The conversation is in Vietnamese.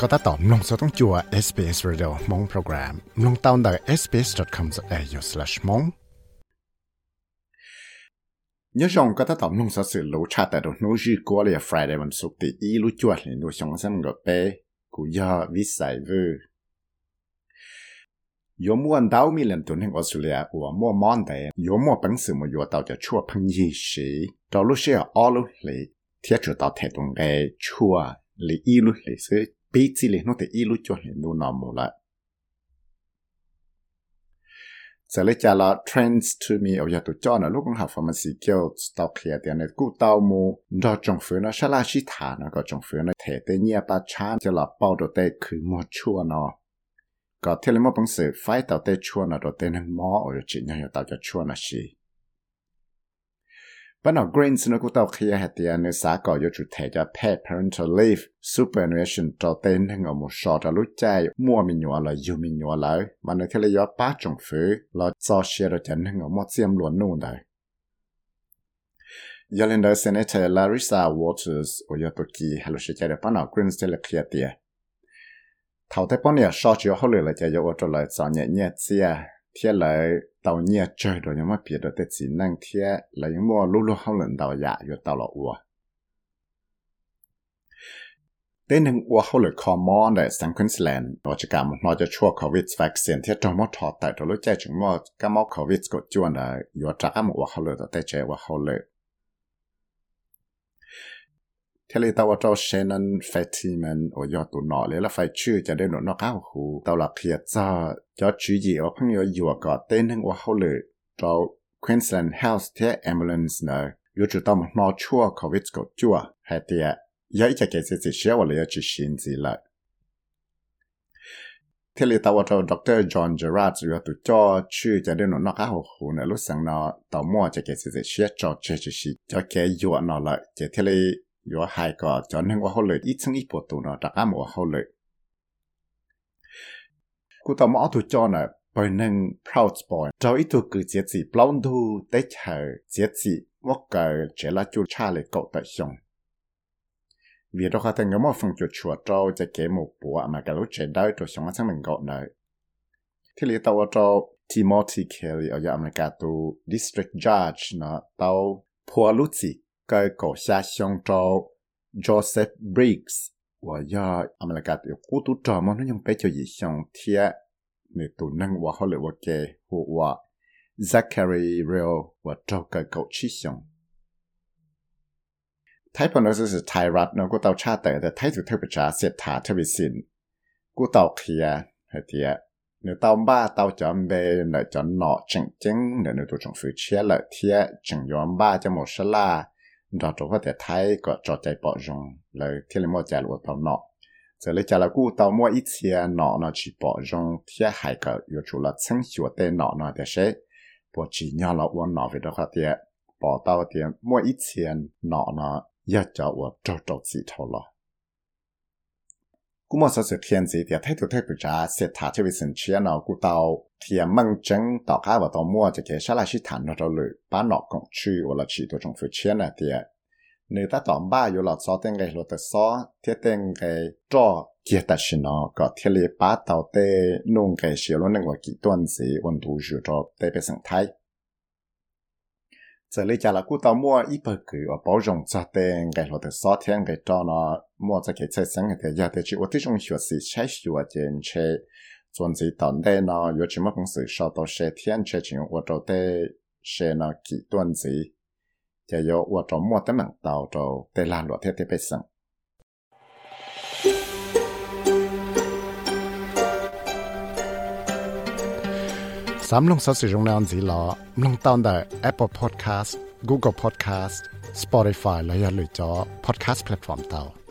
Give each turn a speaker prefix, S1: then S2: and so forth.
S1: ก็ตัดต่อมลงสต้องจัว SBS Radio มงโปรแกรมลงตาวน์ด sbs.com.au/mong ยชงก็ตัดต่อมลงสสื่อรู้ชาแต่ดนูจีกัวเลย Friday วันศุกร์ที่อีรู้จวดเลยดูชงซ้ำกับเป้กูยอวิสัยเวอยมวันดาวมีเล่นตัวหนึ่งออสเตรเลียว่ามัวมอนแต่ยมัวปังสือมัวยัวตาวจะชั่วพังยี่สีเราลูเชื่อออลุเลยเทียจุดตาวเทตรงเอชั่วหรืออีลุเลยซื้อ bị chỉ lệ nó thì ít lúc cho hiện đủ nó mù lại sẽ lấy là trends to me ở giờ tôi cho nó lúc con học pharmacy kêu tao kia tiền này cú tao mù do trong phía nó sẽ là chi thả nó có trong phía nó thể tế nhia ba chan cho là bao đồ tế cứ mua chua nó có thể là một bằng sự phải tao tế chua nó đồ tế nên mò ở chỉ nhau tao cho chua nó xì But now Greens nó cũng tao khi hạt tiền nó xã có cho thể cho parental leave, superannuation cho tên thằng ở một số cho lúc chạy mua mình nhỏ là dù mình nhỏ lỡ mà nó thế là ba chồng phứ là cho xe rồi chẳng một xiêm luôn luôn đấy. Giờ lên đó Senator Larissa Waters ở giờ tôi kỳ hay là sẽ Greens thế là khi hạt tiền. Thảo thế bọn nhà so chiếu hậu lửa là chạy ô tô lại cho nhẹ nhẹ xe ทีย到年这着，要么别的得只能天来么陆陆好冷到呀，又到了我。ได้หนึ่งว่าเขาเลยคอมอนในสังคมสแลนด์กิจการมันอจะช่วยโควิดวัคซีนที่ตรงมอทอแต่ตัวรู้ใจถึงมัอก็มอโควิดก็จวนเลยอยู่จากมัว่าเขาเลยแต่ใจว่าเขาเลย được thế là tao cho Shannon Fatiman ở do tụ nọ lấy là phải chưa cho đến nó cao hù tao là kia cho cho chú gì ở phong yêu yêu có tên hàng của hậu lệ cho Queensland Health thế ambulance nè yêu chủ tao nó chua COVID có chua hay tiệt giờ ít cái gì gì xéo là chỉ xin gì lại thế là tao cho Dr. John Gerard yêu tụ cho chú cho đến nó cao hù nè lúc sáng nó tao mua cho cái gì gì xéo cho chơi chỉ cho cái yêu nó lại cái thế là 有还个叫那个后来一层一波多呢，大家没后来。古到毛头叫呢，不能 proud boy，找一头狗节子，不然头得求节子，我个这拉就差了搞得凶。vì đó khát ngắm phong chuột chuột trâu chạy kế một bùa mà cả lúc chạy đau trâu sống sang mình gọi nơi. Thế lý tao Timothy Kelly ở America tu District Judge nó tao Pua Lucy 该口下相招 Joseph Briggs，我要阿们来讲，孤独找么？那用白就一相贴，你都能我好了，我给我 Zachary Real，我找个狗去相。thái phần nó sẽ thái rát nó có tàu cha tệ là thái thử thay bị Cha sẽ thả thay bị xin của tàu kia hay kia nếu tàu ba tàu chọn về là chọn nọ chẳng chứng nếu nếu tụi chúng phải chia lại thia chẳng nhóm ba cho một số la đó chỗ có thể thấy có trò chạy bỏ rong là thiên lý mua chạy lụa tàu nọ giờ lấy chạy là cú tàu mua ít xe nọ nó chỉ bỏ rong thiên hải cả yếu chủ là chân hiệu tên nọ nó để sẽ bỏ chỉ nhau là uống nọ về đó có thể bỏ tàu tiền mua ít xe nọ nó giờ cho uống trâu trâu chỉ thầu lo cú mua số sự thiên gì thì thấy tụi thấy bị trả sẽ thả cho vị sinh chia nó cú tàu thiên măng chân tàu cá vào tàu mua cho cái sao là chỉ thản nó trâu lử bán nọ cũng chui hoặc là chỉ tụi trong phía chia này thì nếu ta tóm ba yếu là so tên cái lột so thiết tên cái cho kia ta xin nó có thiết lý ba tàu tê nung cái xíu luôn nên gọi kỹ tuần gì ổn thủ dự cho tê bê sinh thái giờ lấy trả là cú tao mua ít bờ cử bảo rộng cho tên cái lo được sáu thiên cái cho nó mua cho cái chơi sáng cái giờ thì chỉ ở trong hiệu sĩ chơi hiệu tiền chơi chuẩn gì tận đây nó 有什么公司受到些天 chơi chuyện ở chỗ đây sẽ nó kỳ tuần gì giờ 有我周末的门道就得拉落天天被生。 สามลงสัสิจงนานสีหลอลงตอนได้ Apple Podcast Google Podcast Spotify และอย่าลืมจอ Podcast Platform เตา